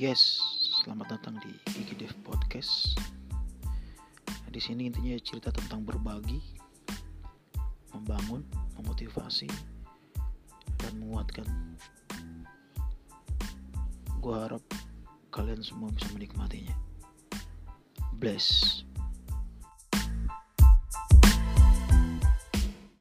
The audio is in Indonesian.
Yes, selamat datang di Gigi Dev Podcast. Di sini intinya cerita tentang berbagi, membangun, memotivasi, dan menguatkan. Gue harap kalian semua bisa menikmatinya. Bless.